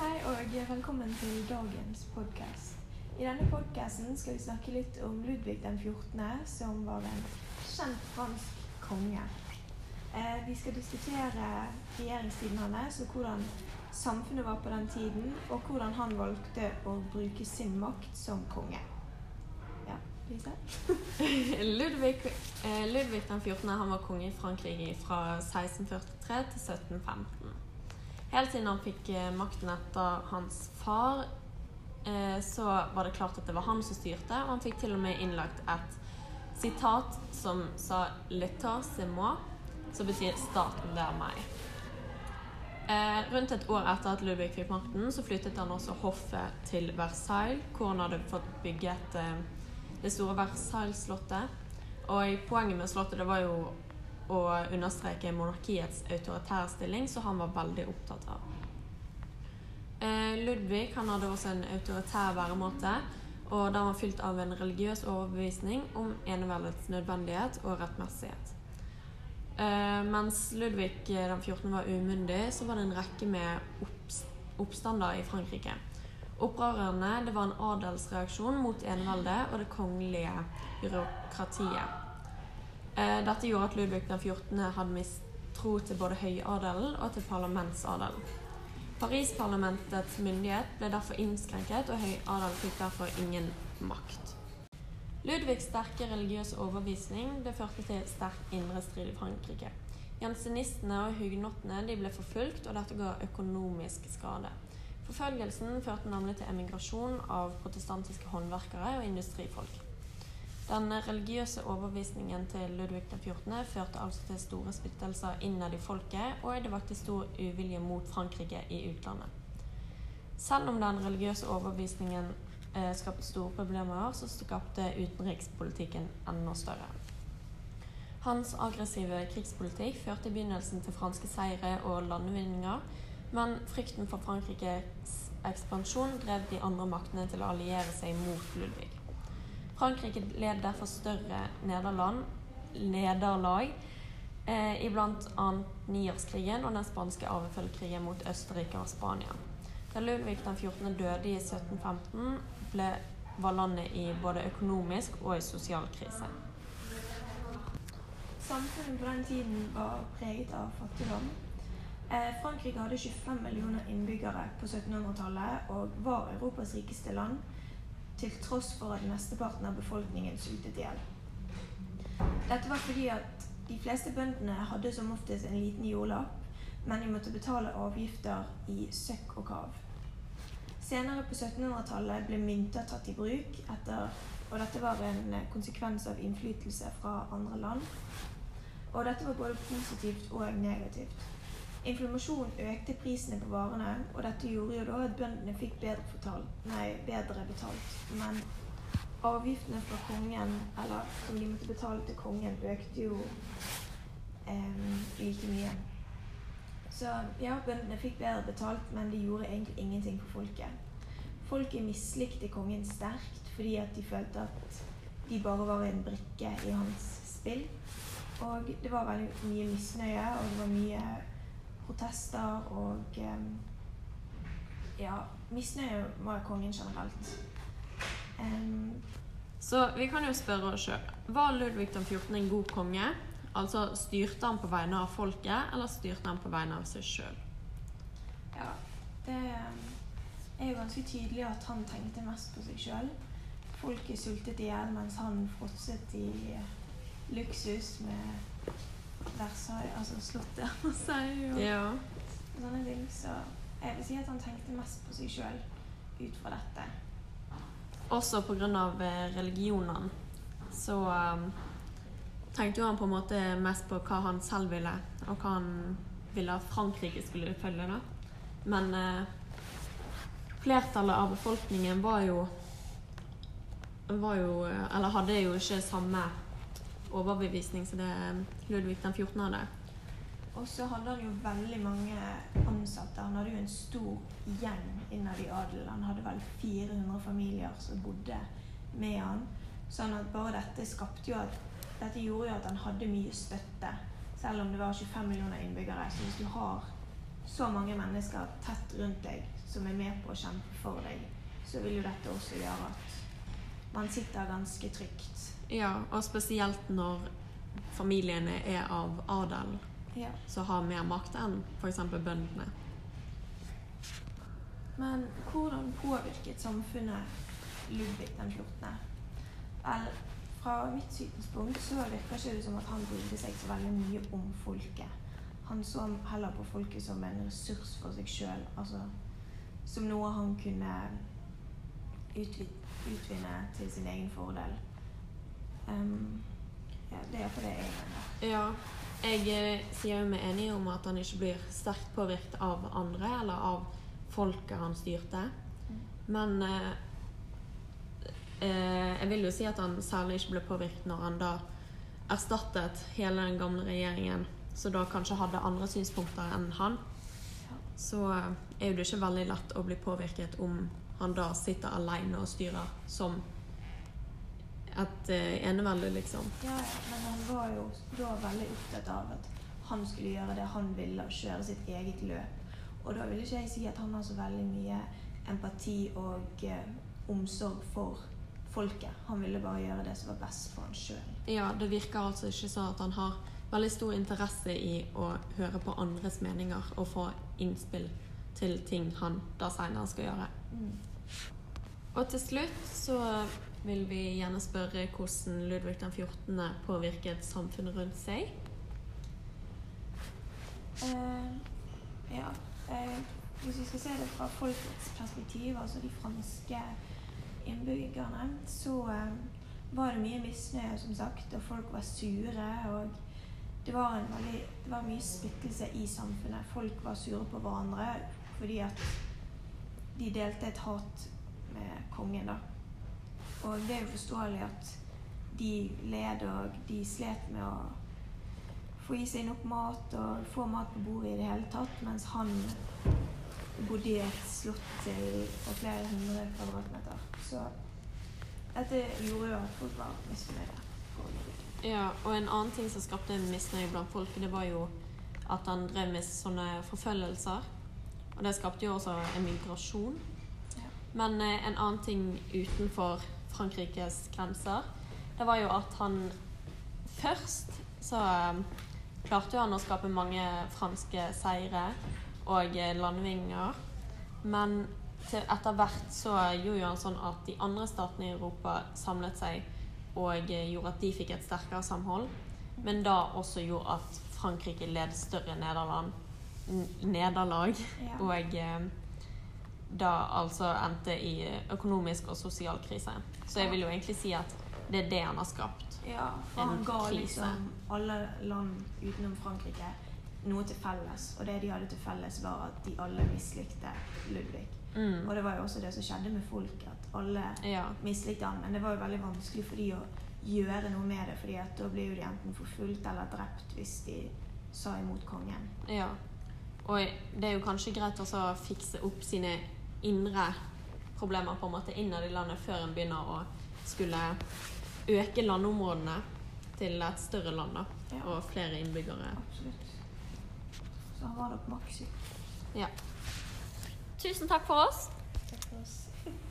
Hei og velkommen til dagens podkast. I denne podkasten skal vi snakke litt om Ludvig den 14., som var en kjent fransk konge. Eh, vi skal diskutere regjeringstiden hans og hvordan samfunnet var på den tiden, og hvordan han valgte å bruke sin makt som konge. Ja, Lise? Ludvig, eh, Ludvig den 14. Han var konge i Frankrike fra 1643 til 1715. Helt siden han fikk eh, makten etter hans far, eh, så var det klart at det var han som styrte, og han fikk til og med innlagt et sitat som sa 'l'état c'est moi', som betyr 'staten, det er meg'. Eh, rundt et år etter at Ludvig fikk makten, så flyttet han også hoffet til Versailles, hvor han hadde fått bygget det store Versailles-slottet. Og poenget med slottet det var jo å understreke monarkiets autoritære stilling, som han var veldig opptatt av. Eh, Ludvig han hadde også en autoritær væremåte, og den var fylt av en religiøs overbevisning om eneveldets nødvendighet og rettmessighet. Eh, mens Ludvig den 14. var umyndig, så var det en rekke med oppstander i Frankrike. Opprørerne det var en adelsreaksjon mot eneveldet og det kongelige byråkratiet. Eh, dette gjorde at Ludvig den 14. hadde mistro til både høyadelen og til parlamentsadelen. Paris-parlamentets myndighet ble derfor innskrenket, og høyadelen fikk derfor ingen makt. Ludvigs sterke religiøse overbevisning førte til sterk indre strid i Frankrike. Jansenistene og hugenottene ble forfulgt, og dette ga økonomisk skade. Forfølgelsen førte nemlig til emigrasjon av protestantiske håndverkere og industrifolk. Den religiøse overbevisningen til Ludvig 14. førte altså til store splittelser innad i folket, og det vakte stor uvilje mot Frankrike i utlandet. Selv om den religiøse overbevisningen eh, skapte store problemer, så skapte utenrikspolitikken enda større. Hans aggressive krigspolitikk førte i begynnelsen til franske seire og landevinninger, men frykten for Frankrikes ekspansjon drev de andre maktene til å alliere seg mot Ludvig. Frankrike led derfor større nederland, nederlag eh, i bl.a. niårskrigen og den spanske arvefølgekrigen mot Østerrike og Spania. Da Ludvig den 14. døde i 1715, ble, var landet i både økonomisk og i sosial krise. Samfunnet på den tiden var preget av fattigdom. Eh, Frankrike hadde 25 millioner innbyggere på 1700-tallet og var Europas rikeste land til tross for at mesteparten av befolkningen sultet i hjel. Dette var fordi at de fleste bøndene hadde som oftest en liten jordlapp, men de måtte betale avgifter i søkk og kav. Senere på 1700-tallet ble mynter tatt i bruk, etter, og dette var en konsekvens av innflytelse fra andre land. Og dette var både positivt og negativt. Inflammasjon økte prisene på varene, og dette gjorde jo da at bøndene fikk bedre, fortalt, nei, bedre betalt. Men avgiftene fra kongen, eller som de måtte betale til kongen, økte jo eh, like mye. Så ja, bøndene fikk bedre betalt, men de gjorde egentlig ingenting for folket. Folket mislikte kongen sterkt fordi at de følte at de bare var en brikke i hans spill. Og det var veldig mye misnøye, og det var mye protester og ja, misnøye med kongen generelt. Um, så vi kan jo spørre oss sjøl. Var Ludvig den 14. en god konge? Altså Styrte han på vegne av folket, eller styrte han på vegne av seg sjøl? Ja, det er jo ganske tydelig at han tenkte mest på seg sjøl. Folket sultet i hjel mens han fråtset i luksus med Versailles, altså slottet Versailles og ja. sånne ting. Så jeg vil si at han tenkte mest på seg sjøl ut fra dette. Også pga. Eh, religionene så um, tenkte jo han på en måte mest på hva han selv ville, og hva han ville at Frankrike skulle følge. da. Men uh, flertallet av befolkningen var jo var jo Eller hadde jo ikke samme overbevisning som det Ludvig den 14. hadde. Og så hadde han jo veldig mange ansatte. Han hadde jo en stor gjeng innad i adelen. Han hadde vel 400 familier som bodde med han. Sånn at bare dette skapte jo at Dette gjorde jo at han hadde mye støtte, selv om det var 25 millioner innbyggere. Så hvis du har så mange mennesker tett rundt deg, som er med på å kjempe for deg, så vil jo dette også gjøre at man sitter ganske trygt. Ja, og spesielt når familiene er av adel, Ja. som har mer makt enn f.eks. bøndene. Men hvordan påvirket samfunnet Ludvig den 14.? Vel, fra mitt synspunkt så virker ikke det som at han brydde seg så veldig mye om folket. Han så heller på folket som en ressurs for seg sjøl, altså som noe han kunne utvinne til sin egen fordel. Em, ja, det er iallfall det jeg mener. Ja, jeg eh, sier jo vi er enige om at han ikke blir sterkt påvirket av andre eller av folket han styrte. Men eh, eh, jeg vil jo si at han særlig ikke ble påvirket når han da erstattet hele den gamle regjeringen, så da kanskje hadde andre synspunkter enn han. Så eh, er jo det ikke veldig lett å bli påvirket om han da sitter alene og styrer som et eh, enevelde, liksom. Ja, men han var jo da veldig opptatt av at han skulle gjøre det han ville, og kjøre sitt eget løp. Og da vil ikke jeg si at han har så veldig mye empati og eh, omsorg for folket. Han ville bare gjøre det som var best for han sjøl. Ja, det virker altså ikke sånn at han har veldig stor interesse i å høre på andres meninger og få innspill til ting han da senere skal gjøre. Mm. Og til slutt så vil vi gjerne spørre hvordan Ludvig den 14. påvirket samfunnet rundt seg. Uh, ja. Uh, hvis vi skal se det fra folkets perspektiv, altså de franske innbyggerne, så uh, var det mye misnøye, som sagt, og folk var sure. og det var, veldig, det var mye splittelse i samfunnet. Folk var sure på hverandre fordi at de delte et hat med kongen. da. Og det er jo forståelig at de led og de slet med å få i seg nok mat og få mat på bordet i det hele tatt, mens han bodde i et slott til på flere hundre kvadratmeter. Så dette gjorde jo at folk var misfornøyde. Ja, og en annen ting som skapte misnøye blant folk, det var jo at han drev med sånne forfølgelser. Og det skapte jo også en migrasjon. Ja. Men eh, en annen ting utenfor Frankrikes grenser, det var jo at han først så eh, klarte jo han å skape mange franske seire og landvinger. Men etter hvert så gjorde han sånn at de andre statene i Europa samlet seg og eh, gjorde at de fikk et sterkere samhold. Men da også gjorde at Frankrike led større nederland, nederlag. Ja. Og eh, da altså endte i økonomisk og sosial krise. Så jeg vil jo egentlig si at det er det han har skapt. Ja, for han ga krise. liksom alle land utenom Frankrike noe til felles. Og det de hadde til felles, var at de alle mislikte Ludvig. Mm. Og det var jo også det som skjedde med folk, at alle Ja. mislikte han. Men det var jo veldig vanskelig for de å gjøre noe med det, fordi at da blir jo de enten forfulgt eller drept hvis de sa imot kongen. Ja. Og det er jo kanskje greit å fikse opp sine indre problemer på en måte innad i landet før en begynner å skulle øke landområdene til et større land da, Ja. og flere innbyggere. Absolutt. Så han var nok maks. Ja. Tusen takk for oss. Takk for oss.